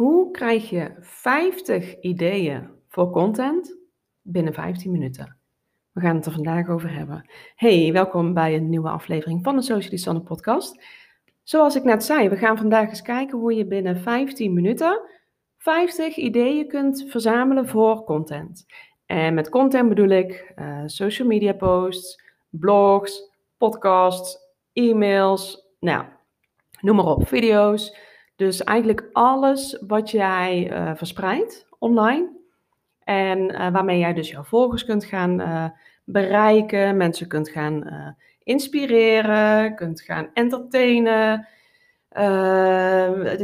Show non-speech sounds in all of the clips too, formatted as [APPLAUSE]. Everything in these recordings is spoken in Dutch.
Hoe krijg je 50 ideeën voor content binnen 15 minuten? We gaan het er vandaag over hebben. Hey, welkom bij een nieuwe aflevering van de Socialist Sanne podcast. Zoals ik net zei, we gaan vandaag eens kijken hoe je binnen 15 minuten 50 ideeën kunt verzamelen voor content. En met content bedoel ik uh, social media posts, blogs, podcasts, e-mails, nou, noem maar op, video's. Dus eigenlijk alles wat jij uh, verspreidt online en uh, waarmee jij dus jouw volgers kunt gaan uh, bereiken, mensen kunt gaan inspireren, kunt gaan entertainen,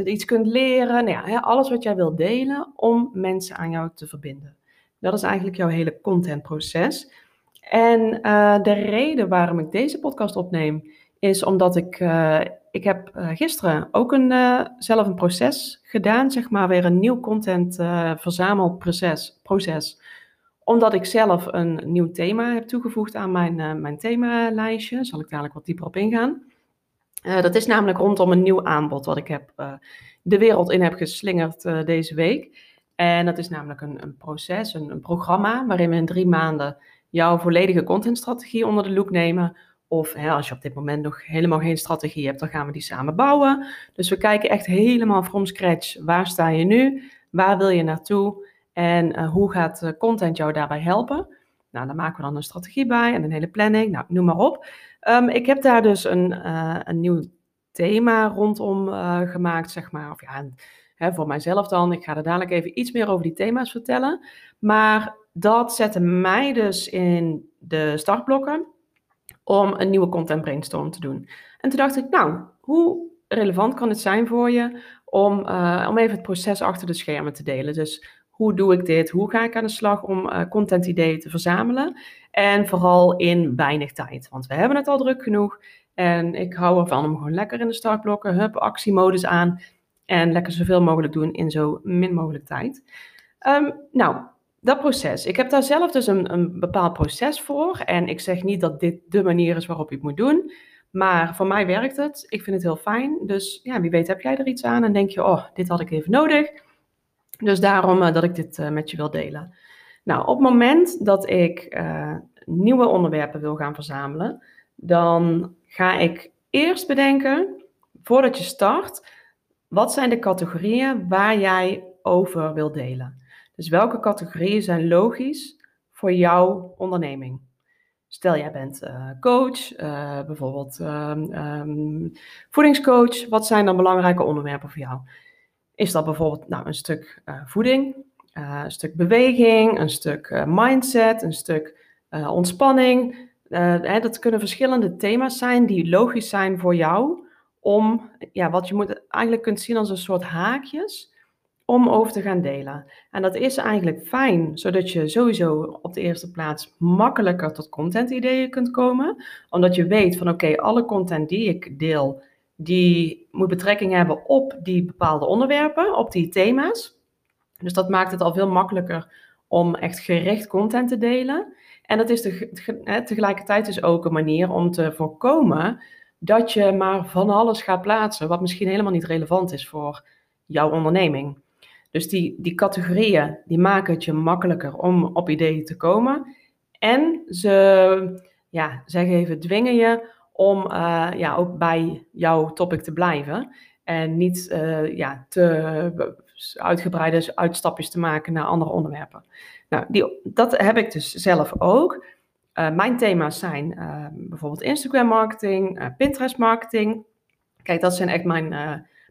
iets kunt leren. Nou ja, alles wat jij wilt delen om mensen aan jou te verbinden. Dat is eigenlijk jouw hele contentproces. En de reden waarom ik deze podcast opneem, is omdat ik ik heb uh, gisteren ook een, uh, zelf een proces gedaan, zeg maar weer een nieuw content verzamelproces. Proces, omdat ik zelf een nieuw thema heb toegevoegd aan mijn, mijn themalijstje. Zal ik dadelijk wat dieper op ingaan. dat is namelijk rondom een nieuw aanbod wat ik heb, de wereld in heb geslingerd deze week. En dat is namelijk een, een proces, een, een programma waarin we in drie maanden jouw volledige contentstrategie onder de loep nemen of hè, als je op dit moment nog helemaal geen strategie hebt, dan gaan we die samen bouwen. Dus we kijken echt helemaal from scratch. Waar sta je nu? Waar wil je naartoe? En uh, hoe gaat uh, content jou daarbij helpen? Nou, daar maken we dan een strategie bij en een hele planning. Nou, noem maar op. Um, ik heb daar dus een, uh, een nieuw thema rondom gemaakt, zeg maar. Of ja, hè, voor mijzelf dan. Ik ga er dadelijk even iets meer over die thema's vertellen. Maar dat zette mij dus in de startblokken om een nieuwe content brainstorm te doen. En toen dacht ik, nou, hoe relevant kan het zijn voor je om, uh, om even het proces achter de schermen te delen? Dus hoe doe ik dit? Hoe ga ik aan de slag om uh, content ideeën te verzamelen? En vooral in weinig tijd, want we hebben het al druk genoeg. En ik hou ervan om gewoon lekker in de startblokken, hup, actiemodus aan. En lekker zoveel mogelijk doen in zo min mogelijk tijd. Um, nou, dat proces. Ik heb daar zelf dus een, een bepaald proces voor. En ik zeg niet dat dit de manier is waarop je het moet doen. Maar voor mij werkt het. Ik vind het heel fijn. Dus ja, wie weet heb jij er iets aan en denk je, oh, dit had ik even nodig. Dus daarom uh, dat ik dit uh, met je wil delen. Nou, op het moment dat ik uh, nieuwe onderwerpen wil gaan verzamelen, dan ga ik eerst bedenken, voordat je start, wat zijn de categorieën waar jij over wil delen. Dus welke categorieën zijn logisch voor jouw onderneming? Stel, jij bent uh, coach, uh, bijvoorbeeld um, um, voedingscoach. Wat zijn dan belangrijke onderwerpen voor jou? Is dat bijvoorbeeld nou, een stuk uh, voeding, een stuk beweging, een stuk mindset, een stuk ontspanning? Hè, dat kunnen verschillende thema's zijn die logisch zijn voor jou. Om, ja, wat je moet, eigenlijk kunt zien als een soort haakjes om over te gaan delen. En dat is eigenlijk fijn, zodat je sowieso op de eerste plaats makkelijker tot content-ideeën kunt komen. Omdat je weet van oké, alle content die ik deel, die moet betrekking hebben op die bepaalde onderwerpen, op die thema's. Dus dat maakt het al veel makkelijker om echt gericht content te delen. En dat is te, tegelijkertijd dus ook een manier om te voorkomen dat je maar van alles gaat plaatsen, wat misschien helemaal niet relevant is voor jouw onderneming. Dus die, die categorieën, die maken het je makkelijker om op ideeën te komen. En ze, ja, zeg even, dwingen je om uh, ja, ook bij jouw topic te blijven. En niet uh, ja, te uitgebreide uitstapjes te maken naar andere onderwerpen. Nou, die, dat heb ik dus zelf ook. Uh, mijn thema's zijn bijvoorbeeld Instagram marketing, Pinterest marketing. Kijk, dat zijn echt mijn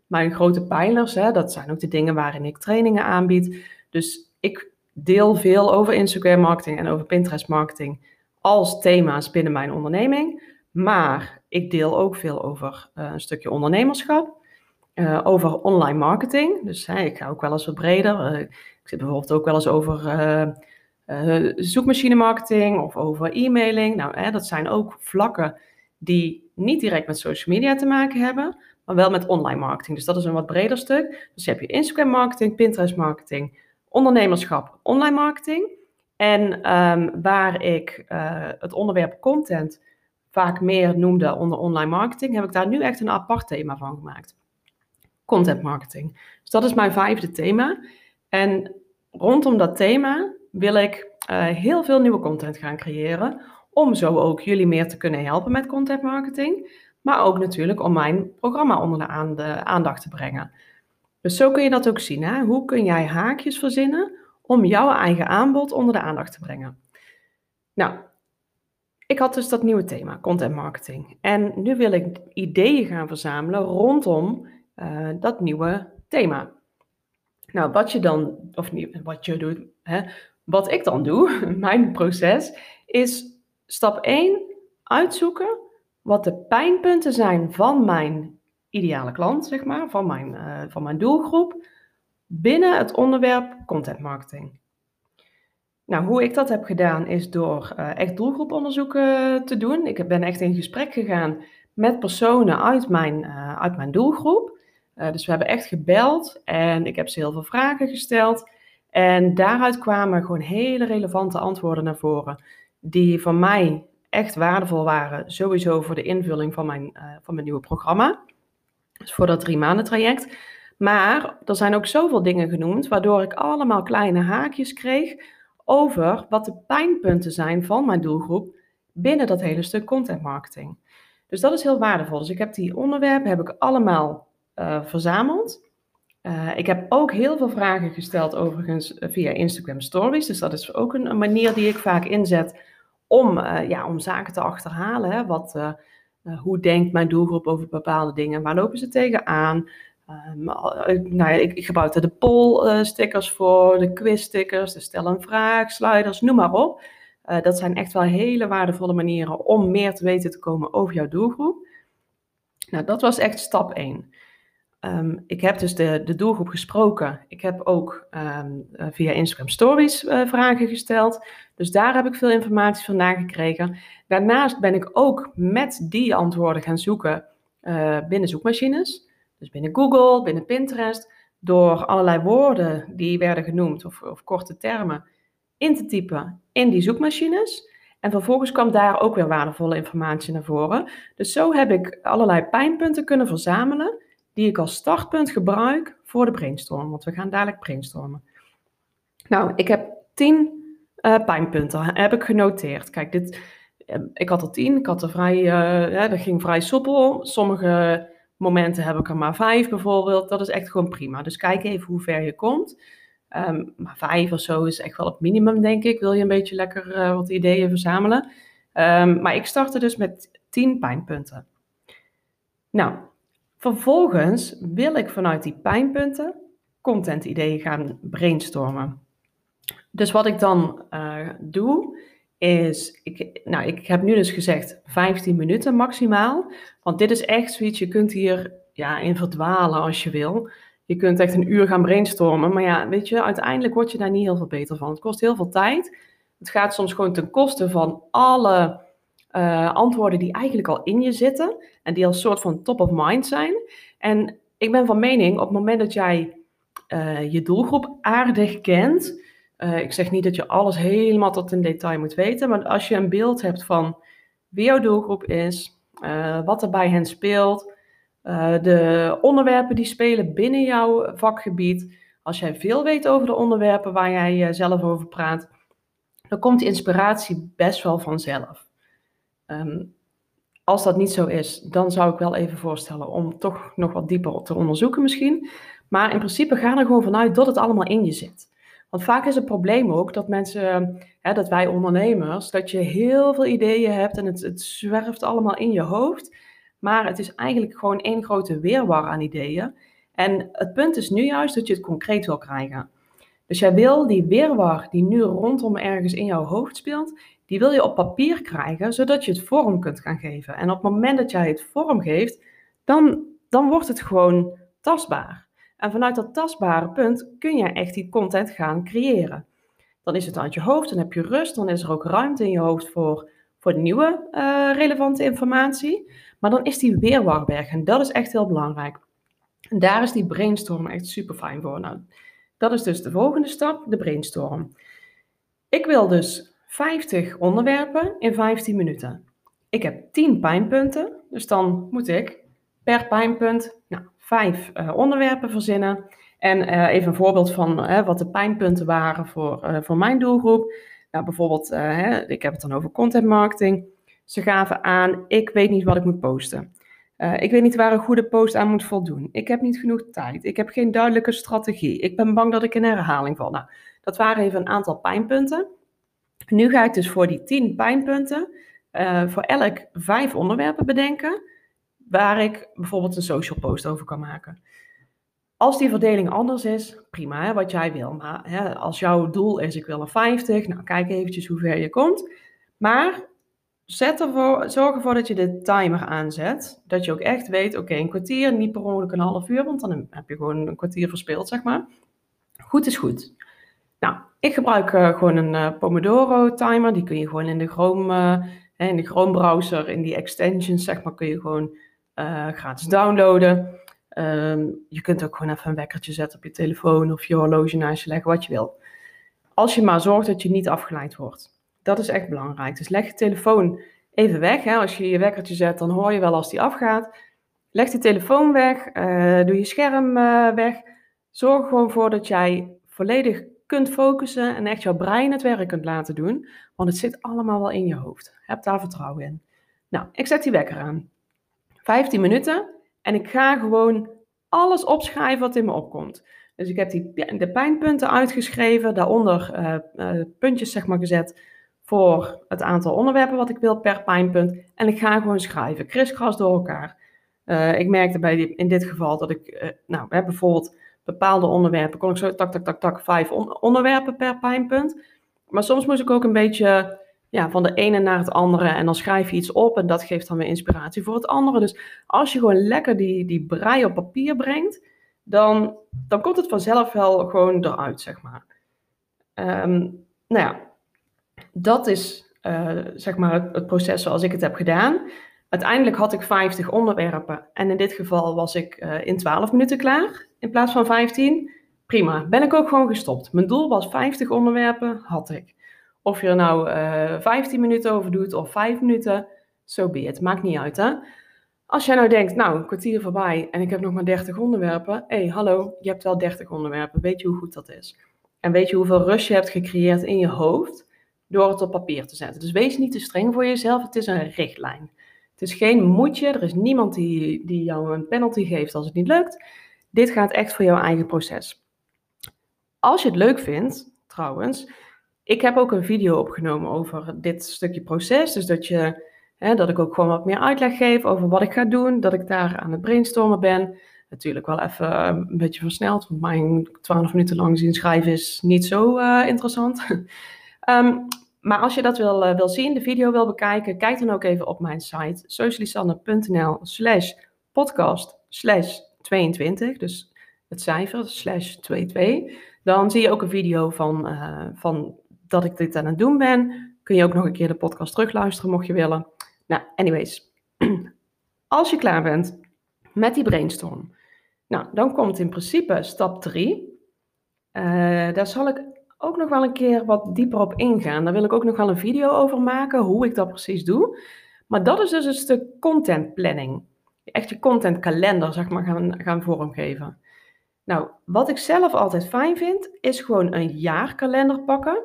mijn grote pijlers, hè, dat zijn ook de dingen waarin ik trainingen aanbied. Dus ik deel veel over Instagram marketing en over Pinterest marketing als thema's binnen mijn onderneming. Maar ik deel ook veel over uh, een stukje ondernemerschap, uh, over online marketing. Dus hè, ik ga ook wel eens wat breder. Uh, ik zit bijvoorbeeld ook wel eens over zoekmachine marketing of over e-mailing. Nou, hè, dat zijn ook vlakken die niet direct met social media te maken hebben, maar wel met online marketing. Dus dat is een wat breder stuk. Dus je hebt je Instagram marketing, Pinterest marketing, ondernemerschap, online marketing. En um, waar ik uh, het onderwerp content vaak meer noemde onder online marketing, heb ik daar nu echt een apart thema van gemaakt. content marketing. Dus dat is mijn vijfde thema. En rondom dat thema wil ik uh, heel veel nieuwe content gaan creëren. Om zo ook jullie meer te kunnen helpen met content marketing. Maar ook natuurlijk om mijn programma onder de, aandacht te brengen. Dus zo kun je dat ook zien. Hè? Hoe kun jij haakjes verzinnen om jouw eigen aanbod onder de aandacht te brengen? Nou, ik had dus dat nieuwe thema, content marketing. En nu wil ik ideeën gaan verzamelen rondom uh, dat nieuwe thema. Nou, wat je dan, of niet, wat je doet, hè, wat ik dan doe, [LAUGHS] mijn proces, is stap 1 uitzoeken wat de pijnpunten zijn van mijn ideale klant, zeg maar, van mijn, uh, van mijn doelgroep, binnen het onderwerp content marketing. Nou, hoe ik dat heb gedaan is door uh, echt doelgroeponderzoeken te doen. Ik ben echt in gesprek gegaan met personen uit mijn, uit mijn doelgroep. Dus we hebben echt gebeld en ik heb ze heel veel vragen gesteld. En daaruit kwamen gewoon hele relevante antwoorden naar voren, die voor mij echt waardevol waren, sowieso voor de invulling van mijn, van mijn nieuwe programma. Dus voor dat drie maanden traject. Maar er zijn ook zoveel dingen genoemd, waardoor ik allemaal kleine haakjes kreeg over wat de pijnpunten zijn van mijn doelgroep binnen dat hele stuk content marketing. Dus dat is heel waardevol. Dus ik heb die onderwerpen heb ik allemaal uh, verzameld. Uh, ik heb ook heel veel vragen gesteld overigens via Instagram Stories. Dus dat is ook een manier die ik vaak inzet om, uh, ja, om zaken te achterhalen. Hè. Wat, hoe denkt mijn doelgroep over bepaalde dingen? Waar lopen ze tegenaan? Um, nou ja, ik, ik, gebruik er de poll-stickers voor, de quiz-stickers, de stel vraag, sliders, noem maar op. Dat zijn echt wel hele waardevolle manieren om meer te weten te komen over jouw doelgroep. Nou, dat was echt stap 1. Ehm, ik heb dus de, de doelgroep gesproken. Ik heb ook um, via Instagram Stories uh, vragen gesteld. Dus daar heb ik veel informatie vandaan gekregen. Daarnaast ben ik ook met die antwoorden gaan zoeken binnen zoekmachines. Dus binnen Google, binnen Pinterest, door allerlei woorden die werden genoemd of, of korte termen in te typen in die zoekmachines. En vervolgens kwam daar ook weer waardevolle informatie naar voren. Dus zo heb ik allerlei pijnpunten kunnen verzamelen die ik als startpunt gebruik voor de brainstorm. Want we gaan dadelijk brainstormen. Nou, ik heb tien uh, pijnpunten heb ik genoteerd. Kijk, dit, eh, ik had er tien. Ik had er vrij, uh, ja, dat ging vrij soepel. Sommige momenten heb ik er maar vijf bijvoorbeeld. Dat is echt gewoon prima. Dus kijk even hoe ver je komt. Um, maar vijf of zo is echt wel het minimum, denk ik. Wil je een beetje lekker wat ideeën verzamelen. Um, maar ik startte dus met tien pijnpunten. Nou, vervolgens wil ik vanuit die pijnpunten content-ideeën gaan brainstormen. Dus wat ik dan uh, doe, is, ik, nou, ik heb nu dus gezegd 15 minuten maximaal. Want dit is echt zoiets, je kunt hier ja, in verdwalen als je wil. Je kunt echt een uur gaan brainstormen. Maar ja, weet je, uiteindelijk word je daar niet heel veel beter van. Het kost heel veel tijd. Het gaat soms gewoon ten koste van alle uh, antwoorden die eigenlijk al in je zitten. En die als soort van top of mind zijn. En ik ben van mening, op het moment dat jij uh, je doelgroep aardig kent uh, ik zeg niet dat je alles helemaal tot in detail moet weten, maar als je een beeld hebt van wie jouw doelgroep is, wat er bij hen speelt, de onderwerpen die spelen binnen jouw vakgebied, als jij veel weet over de onderwerpen waar jij zelf over praat, dan komt inspiratie best wel vanzelf. Um, als dat niet zo is, dan zou ik wel even voorstellen om toch nog wat dieper te onderzoeken misschien. Maar in principe ga er gewoon vanuit dat het allemaal in je zit. Want vaak is het probleem ook dat mensen, hè, dat wij ondernemers, dat je heel veel ideeën hebt en het, het zwerft allemaal in je hoofd. Maar het is eigenlijk gewoon één grote weerwar aan ideeën. En het punt is nu juist dat je het concreet wil krijgen. Dus jij wil die weerwar die nu rondom ergens in jouw hoofd speelt, die wil je op papier krijgen, zodat je het vorm kunt gaan geven. En op het moment dat jij het vorm geeft, dan, dan wordt het gewoon tastbaar. En vanuit dat tastbare punt kun je echt die content gaan creëren. Dan is het uit je hoofd, dan heb je rust, dan is er ook ruimte in je hoofd voor, voor nieuwe uh, relevante informatie. Maar dan is die weerwar weg en dat is echt heel belangrijk. En daar is die brainstorm echt super fijn voor. Nou, dat is dus de volgende stap, de brainstorm. Ik wil dus 50 onderwerpen in 15 minuten. Ik heb 10 pijnpunten, dus dan moet ik per pijnpunt nou, vijf onderwerpen verzinnen. En even een voorbeeld van wat de pijnpunten waren voor, voor mijn doelgroep. Nou, bijvoorbeeld, ik heb het dan over content marketing. Ze gaven aan, ik weet niet wat ik moet posten. Ik weet niet waar een goede post aan moet voldoen. Ik heb niet genoeg tijd. Ik heb geen duidelijke strategie. Ik ben bang dat ik in herhaling val. Nou, dat waren even een aantal pijnpunten. Nu ga ik dus voor die tien pijnpunten uh, voor elk vijf onderwerpen bedenken waar ik bijvoorbeeld een social post over kan maken. Als die verdeling anders is, prima, wat jij wil. Maar hè, als jouw doel is, ik wil een 50, nou kijk eventjes hoe ver je komt. Maar Zet ervoor, zorg ervoor dat je de timer aanzet. Dat je ook echt weet, oké, een kwartier, niet per ongeluk een half uur, want dan heb je gewoon een kwartier verspeeld, zeg maar. Goed is goed. Nou, ik gebruik uh, gewoon een uh, Pomodoro timer. Die kun je gewoon in de Chrome, uh, in de Chrome browser, in die extensions, zeg maar, kun je gewoon gratis downloaden. Um, je kunt ook gewoon even een wekkertje zetten op je telefoon of je horloge naast je leggen, wat je wil. Als je maar zorgt dat je niet afgeleid wordt. Dat is echt belangrijk. Dus leg je telefoon even weg. Hè. Als je je wekkertje zet, dan hoor je wel als die afgaat. Leg die telefoon weg. Doe je scherm weg. Zorg er gewoon voor dat jij volledig kunt focussen en echt jouw brein het werk kunt laten doen. Want het zit allemaal wel in je hoofd. Heb daar vertrouwen in. Nou, ik zet die wekker aan. 15 minuten. En ik ga gewoon alles opschrijven wat in me opkomt. Dus ik heb die, de pijnpunten uitgeschreven, daaronder uh, puntjes zeg maar gezet voor het aantal onderwerpen wat ik wil per pijnpunt. En ik ga gewoon schrijven, kriskras door elkaar. Uh, ik merkte bij die, in dit geval dat ik, nou, bijvoorbeeld bepaalde onderwerpen, kon ik zo tak, tak, tak, tak, vijf onderwerpen per pijnpunt. Maar soms moest ik ook een beetje ja, van de ene naar het andere en dan schrijf je iets op en dat geeft dan weer inspiratie voor het andere. Dus als je gewoon lekker die, die brei op papier brengt, dan, dan komt het vanzelf wel gewoon eruit, zeg maar. Um, nou ja, dat is uh, zeg maar het, proces zoals ik het heb gedaan. Uiteindelijk had ik 50 onderwerpen en in dit geval was ik uh, in 12 minuten klaar in plaats van 15. Prima, ben ik ook gewoon gestopt. Mijn doel was 50 onderwerpen, had ik. Of je er nou uh, eh, 15 minuten over doet of 5 minuten, zo so be it. Maakt niet uit hè. Als jij nou denkt, nou, een kwartier voorbij en ik heb nog maar 30 onderwerpen. Hé, hey, hallo, je hebt wel 30 onderwerpen. Weet je hoe goed dat is? En weet je hoeveel rust je hebt gecreëerd in je hoofd? door het op papier te zetten. Dus wees niet te streng voor jezelf. Het is een richtlijn. Het is geen moedje. Er is niemand die, die jou een penalty geeft als het niet lukt. Dit gaat echt voor jouw eigen proces. Als je het leuk vindt, trouwens, ik heb ook een video opgenomen over dit stukje proces. Dus dat, je, hè, dat ik ook gewoon wat meer uitleg geef over wat ik ga doen. Dat ik daar aan het brainstormen ben. Natuurlijk wel even eh, een beetje versneld, want mijn 12 minuten lang zien schrijven is niet zo uh, interessant. Um, [LAUGHS] maar als je dat wil, uh, wil zien, de video wil bekijken, kijk dan ook even op mijn site socialisanne.nl slash podcast slash 22. Dus het cijfer slash 22. Dan zie je ook een video van, uh, van dat ik dit aan het doen ben. Kun je ook nog een keer de podcast terugluisteren mocht je willen. Nou, anyways. [CLEARS THROAT] Als je klaar bent met die brainstorm. Nou, dan komt in principe stap 3. Uh, daar zal ik ook nog wel een keer wat dieper op ingaan. Daar wil ik ook nog wel een video over maken, hoe ik dat precies doe. Maar dat is dus een stuk content planning. Echt je content kalender, zeg maar, gaan, gaan vormgeven. Nou, wat ik zelf altijd fijn vind, is gewoon een jaarkalender pakken.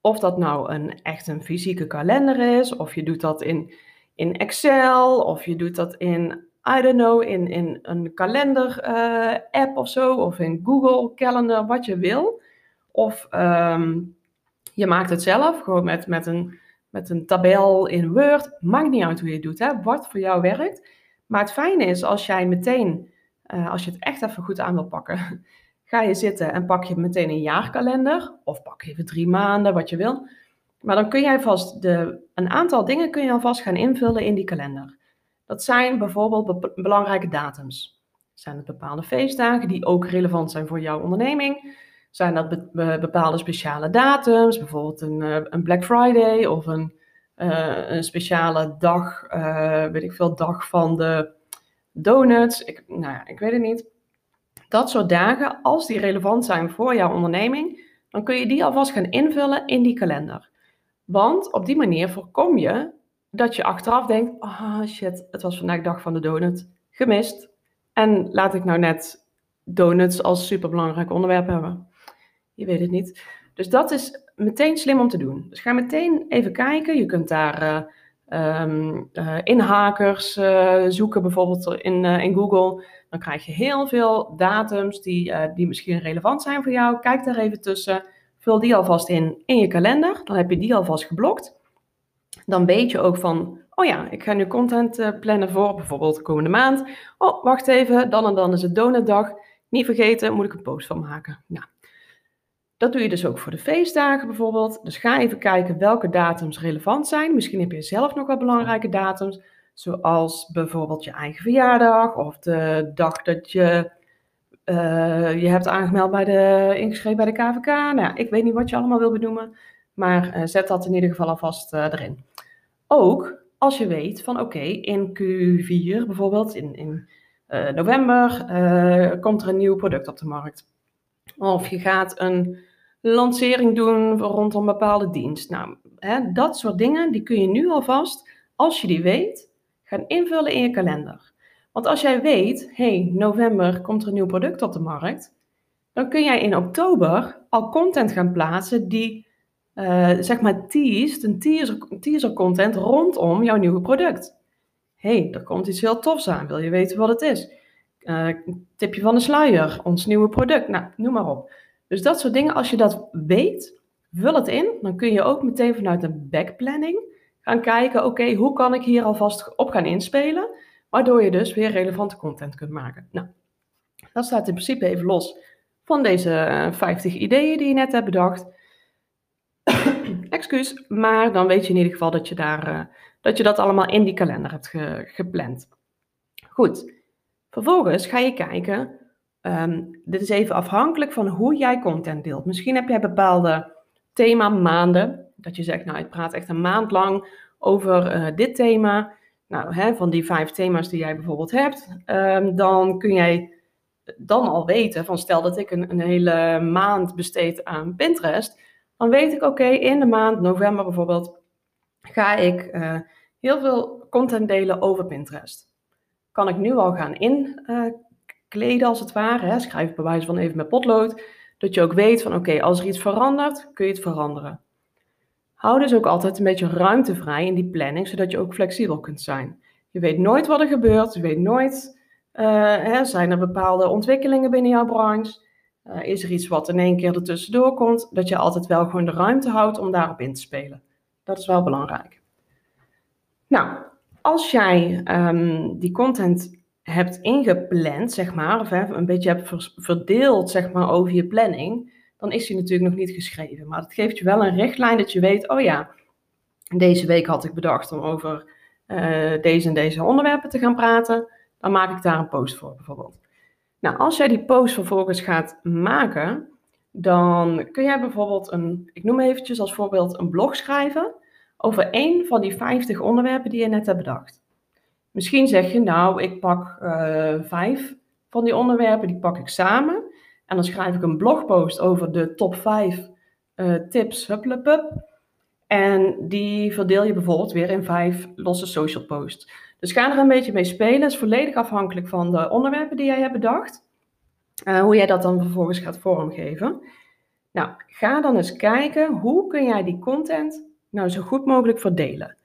Of dat nou een, echt een fysieke kalender is, of je doet dat in, in Excel, of je doet dat in, I don't know, in, in een kalender-app uh, of zo, of in Google Calendar, wat je wil. Of ehm, je maakt het zelf, gewoon met, met, een, met een tabel in Word. Maakt niet uit hoe je het doet, hè? wat voor jou werkt. Maar het fijne is als jij meteen, uh, als je het echt even goed aan wil pakken, [LAUGHS] ga je zitten en pak je meteen een jaarkalender. Of pak even drie maanden, wat je wil. Maar dan kun jij vast de, een aantal dingen kun je alvast gaan invullen in die kalender. Dat zijn bijvoorbeeld be belangrijke datums. Zijn het bepaalde feestdagen die ook relevant zijn voor jouw onderneming? Zijn dat bepaalde speciale datums, bijvoorbeeld een, eh, een Black Friday of een, uh, een speciale dag, uh, weet ik veel, dag van de donuts. Ik, nou ja, ik weet het niet. Dat soort dagen, als die relevant zijn voor jouw onderneming, dan kun je die alvast gaan invullen in die kalender. Want op die manier voorkom je dat je achteraf denkt: ah oh shit, het was vandaag dag van de donut, gemist. En laat ik nou net donuts als superbelangrijk onderwerp hebben. Je weet het niet. Dus dat is meteen slim om te doen. Dus ga meteen even kijken. Je kunt daar uh, um, uh, inhakers uh, zoeken, bijvoorbeeld in, in Google. Dan krijg je heel veel datums die, die misschien relevant zijn voor jou. Kijk daar even tussen. Vul die alvast in in je kalender. Dan heb je die alvast geblokt. Dan weet je ook van, oh ja, ik ga nu content plannen voor bijvoorbeeld de komende maand. Oh, wacht even, dan en dan is het donutdag. Niet vergeten, moet ik een post van maken. Nou, dat doe je dus ook voor de feestdagen bijvoorbeeld. Dus ga even kijken welke datums relevant zijn. Misschien heb je zelf nog wat belangrijke datums, zoals bijvoorbeeld je eigen verjaardag of de dag dat je uh, je hebt aangemeld bij de ingeschreven bij de KVK. Nou ja, ik weet niet wat je allemaal wil benoemen, maar uh, zet dat in ieder geval alvast uh, erin. Ook als je weet van oké, okay, in Q4 bijvoorbeeld, in, in november, komt er een nieuw product op de markt. Of je gaat een lancering doen rondom bepaalde dienst. Nou, hè, dat soort dingen, die kun je nu alvast, als je die weet, gaan invullen in je kalender. Want als jij weet, hey, november komt er een nieuw product op de markt, dan kun jij in oktober al content gaan plaatsen die, uh, zeg maar, teased, een teaser, teaser content rondom jouw nieuwe product. hey, er komt iets heel tofs aan, wil je weten wat het is? Uh, tipje van de sluier, ons nieuwe product, nou, noem maar op. Dus dat soort dingen, als je dat weet, vul het in. Dan kun je ook meteen vanuit een backplanning gaan kijken, oké, hoe kan ik hier alvast op gaan inspelen, waardoor je dus weer relevante content kunt maken. Nou, dat staat in principe even los van deze 50 eh, ideeën die je net hebt bedacht. [COUGHS] Excuus, maar dan weet je in ieder geval dat je, daar, uh, dat, je dat allemaal in die kalender hebt ge gepland. Goed, vervolgens ga je kijken Um, dit is even afhankelijk van hoe jij content deelt. Misschien heb jij bepaalde thema maanden. Dat je zegt, nou, ik praat echt een maand lang over uh, dit thema. Nou, hè, van die vijf thema's die jij bijvoorbeeld hebt, um, dan kun jij dan al weten van stel dat ik een, een hele maand besteed aan Pinterest, dan weet ik oké, in de maand november bijvoorbeeld ga ik uh, heel veel content delen over Pinterest. Kan ik nu al gaan in uh, kleden als het ware. Hè. Schrijf bij wijze van even met potlood. Dat je ook weet van oké, als er iets verandert, kun je het veranderen. Hou dus ook altijd een beetje ruimte vrij in die planning, zodat je ook flexibel kunt zijn. Je weet nooit wat er gebeurt, je weet nooit, uh, hè, zijn er bepaalde ontwikkelingen binnen jouw branche? Uh, is er iets wat in één keer ertussendoor komt? Dat je altijd wel gewoon de ruimte houdt om daarop in te spelen. Dat is wel belangrijk. Nou, als jij um, die content hebt ingepland, zeg maar, of een beetje hebt verdeeld zeg maar, over je planning, dan is die natuurlijk nog niet geschreven. Maar het geeft je wel een richtlijn dat je weet, oh ja, deze week had ik bedacht om over uh, deze en deze onderwerpen te gaan praten. Dan maak ik daar een post voor bijvoorbeeld. Nou, als jij die post vervolgens gaat maken, dan kun jij bijvoorbeeld een, ik noem eventjes als voorbeeld een blog schrijven over één van die 50 onderwerpen die je net hebt bedacht. Misschien zeg je, nou, ik pak uh, vijf van die onderwerpen, die pak ik samen. En dan schrijf ik een blogpost over de top 5 uh, tips, hupplepup. En die verdeel je bijvoorbeeld weer in vijf losse social posts. Dus ga er een beetje mee spelen. Het is volledig afhankelijk van de onderwerpen die jij hebt bedacht. Uh, hoe jij dat dan vervolgens gaat vormgeven. Nou, ga dan eens kijken hoe kun jij die content nou zo goed mogelijk verdelen.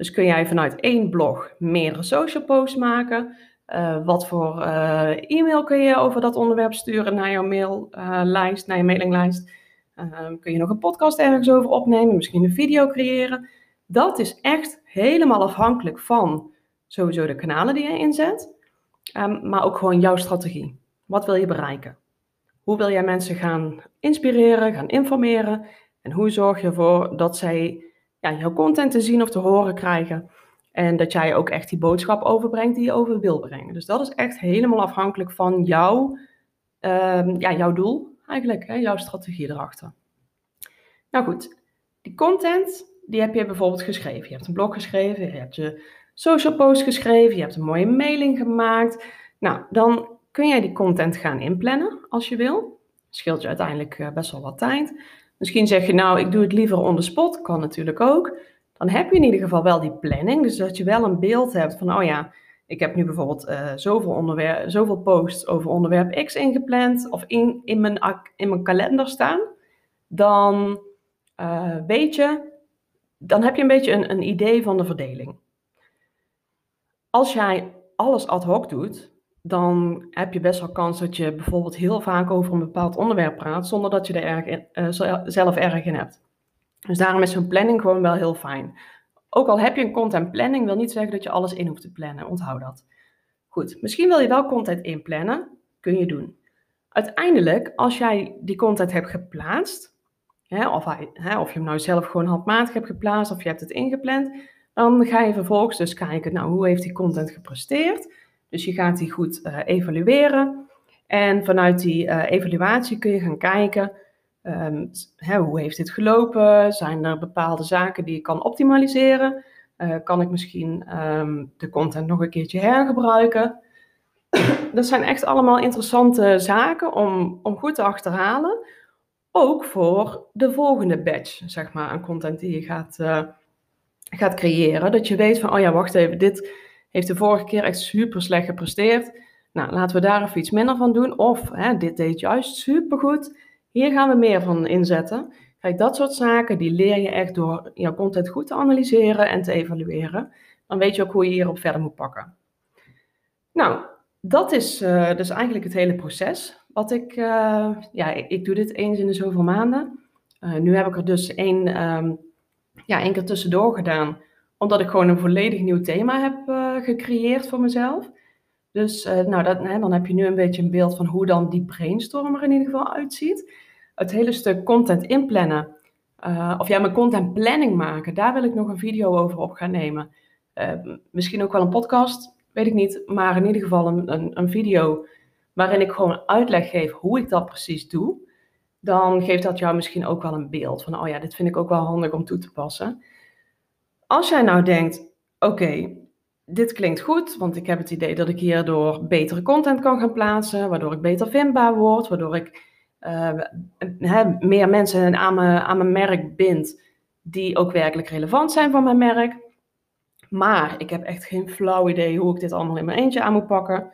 Dus kun jij vanuit één blog meerdere social posts maken. Uh, wat voor uh, e-mail kun je over dat onderwerp sturen naar jouw maillijst, uh, naar je mailinglijst? Ehm, kun je nog een podcast ergens over opnemen, misschien een video creëren? Dat is echt helemaal afhankelijk van sowieso de kanalen die je inzet, um, maar ook gewoon jouw strategie. Wat wil je bereiken? Hoe wil jij mensen gaan inspireren, gaan informeren? En hoe zorg je ervoor dat zij ja, jouw content te zien of te horen krijgen. En dat jij ook echt die boodschap overbrengt die je over wil brengen. Dus dat is echt helemaal afhankelijk van jou, um, ja, jouw doel eigenlijk, hè, jouw strategie erachter. Nou goed, die content, die heb je bijvoorbeeld geschreven. Je hebt een blog geschreven, je hebt je social post geschreven, je hebt een mooie mailing gemaakt. Nou, dan kun jij die content gaan inplannen als je wil. Scheelt je uiteindelijk eh, best wel wat tijd. Misschien zeg je nou, ik doe het liever on the spot, kan natuurlijk ook. Dan heb je in ieder geval wel die planning, dus dat je wel een beeld hebt van, oh ja, ik heb nu bijvoorbeeld uh, zoveel, onderwerp, zoveel posts over onderwerp X ingepland of in, in, mijn, in mijn kalender staan, dan uh, weet je, dan heb je een beetje een, een idee van de verdeling. Als jij alles ad hoc doet, dan heb je best wel kans dat je bijvoorbeeld heel vaak over een bepaald onderwerp praat, zonder dat je er erg uh, zelf erg in hebt. Dus daarom is zo'n planning gewoon wel heel fijn. Ook al heb je een content planning, wil niet zeggen dat je alles in hoeft te plannen. Onthoud dat. Goed, misschien wil je wel content inplannen. Kun je doen. Uiteindelijk, als jij die content hebt geplaatst, hè, of, hè, of je hem nou zelf gewoon handmatig hebt geplaatst of je hebt het ingepland, dan ga je vervolgens dus kijken, nou, hoe heeft die content gepresteerd? Dus je gaat die goed uh, evalueren. En vanuit die uh, evaluatie kun je gaan kijken, um, hè, hoe heeft dit gelopen? Zijn er bepaalde zaken die je kan optimaliseren? Uh, kan ik misschien um, de content nog een keertje hergebruiken? [COUGHS] dat zijn echt allemaal interessante zaken om, om goed te achterhalen. Ook voor de volgende batch, zeg maar, aan content die je gaat, gaat creëren. Dat je weet van, oh ja, wacht even, dit heeft de vorige keer echt super slecht gepresteerd. Nou, laten we daar even iets minder van doen. Of, hè, dit deed juist supergoed. Hier gaan we meer van inzetten. Kijk, dat soort zaken, die leer je echt door jouw content goed te analyseren en te evalueren. Dan weet je ook hoe je hierop verder moet pakken. Nou, dat is uh, dus eigenlijk het hele proces. Wat ik, uh, ja, ik, doe dit eens in de zoveel maanden. Uh, nu heb ik er dus één, um, ja, één keer tussendoor gedaan, omdat ik gewoon een volledig nieuw thema heb gecreëerd voor mezelf. Dus nou, dat, hè, dan heb je nu een beetje een beeld van hoe dan die brainstorm er in ieder geval uitziet het hele stuk content inplannen, uh, of jij mijn content planning maken, daar wil ik nog een video over op gaan nemen. Misschien ook wel een podcast, weet ik niet, maar in ieder geval een, een, een, video waarin ik gewoon uitleg geef hoe ik dat precies doe. Dan geeft dat jou misschien ook wel een beeld van, oh ja, dit vind ik ook wel handig om toe te passen. Als jij nou denkt, oké, dit klinkt goed, want ik heb het idee dat ik hierdoor betere content kan gaan plaatsen, waardoor ik beter vindbaar word, waardoor ik uh, meer mensen aan mijn, aan mijn merk bind die ook werkelijk relevant zijn voor mijn merk. Maar ik heb echt geen flauw idee hoe ik dit allemaal in mijn eentje aan moet pakken.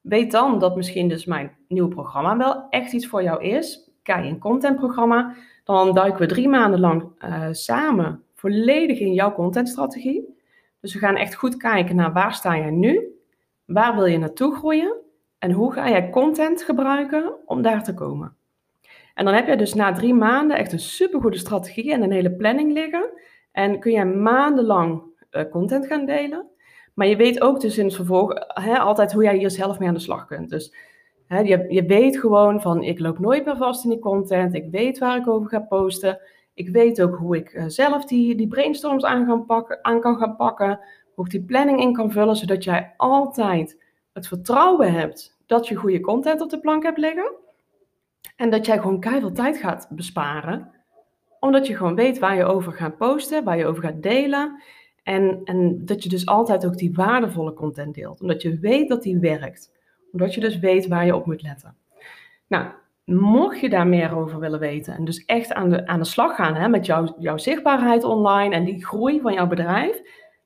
Weet dan dat misschien dus mijn nieuwe programma wel echt iets voor jou is. Kijk, een contentprogramma. Dan duiken we drie maanden lang uh, samen volledig in jouw contentstrategie. Dus we gaan echt goed kijken naar waar sta je nu? Waar wil je naartoe groeien? En hoe ga jij content gebruiken om daar te komen? En dan heb je dus na drie maanden echt een supergoede strategie en een hele planning liggen. En kun je maandenlang uh, content gaan delen. Maar je weet ook dus in het vervolg hè, altijd hoe jij hier zelf mee aan de slag kunt. Dus hè, je, je weet gewoon van ik loop nooit meer vast in die content. Ik weet waar ik over ga posten. Ik weet ook hoe ik uh, zelf die, die brainstorms aan, pakken, aan kan gaan pakken. Hoe ik die planning in kan vullen. Zodat jij altijd het vertrouwen hebt dat je goede content op de plank hebt liggen. En dat jij gewoon keihard tijd gaat besparen. Omdat je gewoon weet waar je over gaat posten, waar je over gaat delen. En, en dat je dus altijd ook die waardevolle content deelt. Omdat je weet dat die werkt. Omdat je dus weet waar je op moet letten. Nou, mocht je daar meer over willen weten en dus echt aan de, aan de slag gaan hè, met jouw, zichtbaarheid online en die groei van jouw bedrijf,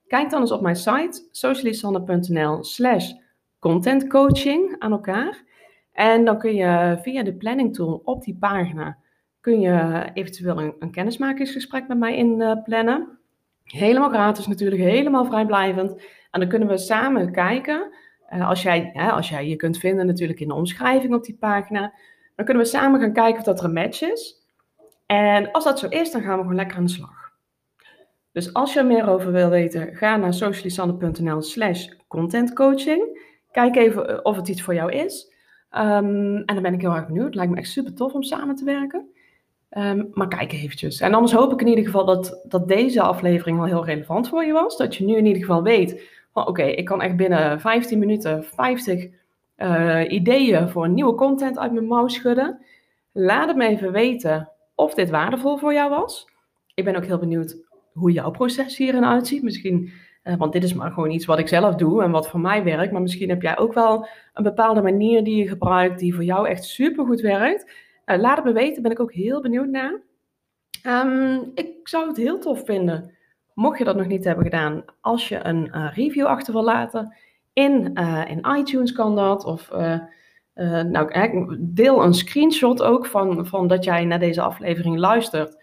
kijk dan eens op mijn site socialisanne.nl slash contentcoaching aan elkaar. En dan kun je via de planning tool op die pagina kun je eventueel een, een kennismakingsgesprek met mij inplannen. Uh, helemaal gratis natuurlijk, helemaal vrijblijvend. En dan kunnen we samen kijken. Uh, als, jij, hè, als jij je kunt vinden natuurlijk in de omschrijving op die pagina. Dan kunnen we samen gaan kijken of dat er een match is. En als dat zo is, dan gaan we gewoon lekker aan de slag. Dus als je er meer over wil weten, ga naar socialisanne.nl slash contentcoaching. Kijk even eh, of het iets voor jou is. Um, en dan ben ik heel erg benieuwd. Het lijkt me echt super tof om samen te werken. Um, maar kijk eventjes. En anders hoop ik in ieder geval dat, dat deze aflevering al heel relevant voor je was. Dat je nu in ieder geval weet van oké, ik kan echt binnen 15 minuten 50 eh, ideeën voor nieuwe content uit mijn mouw schudden. Laat het me even weten of dit waardevol voor jou was. Ik ben ook heel benieuwd hoe jouw proces hierin uitziet. Misschien uh, want dit is maar gewoon iets wat ik zelf doe en wat voor mij werkt. Maar misschien heb jij ook wel een bepaalde manier die je gebruikt, die voor jou echt super goed werkt. Uh, laat het me weten, ben ik ook heel benieuwd naar. Um, ik zou het heel tof vinden, mocht je dat nog niet hebben gedaan, als je een review achter wil laten In, in iTunes kan dat. Of nou, deel een screenshot ook van, van dat jij naar deze aflevering luistert.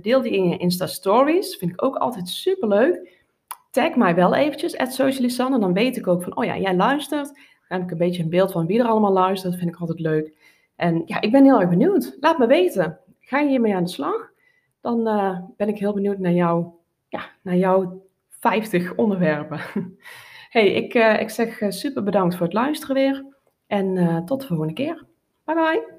deel die in je Insta Stories. Vind ik ook altijd super leuk. Tag mij wel eventjes, at Socialisanne. Dan weet ik ook van, oh ja, jij luistert. Dan heb ik een beetje een beeld van wie er allemaal luistert. Dat vind ik altijd leuk. En ja, ik ben heel erg benieuwd. Laat me weten. Ga je hiermee aan de slag? Dan ben ik heel benieuwd naar, jou, ja, naar jouw 50 onderwerpen. [LAUGHS] hey, ik, uh, ik zeg uh, super bedankt voor het luisteren weer. En tot de volgende keer. Bye bye.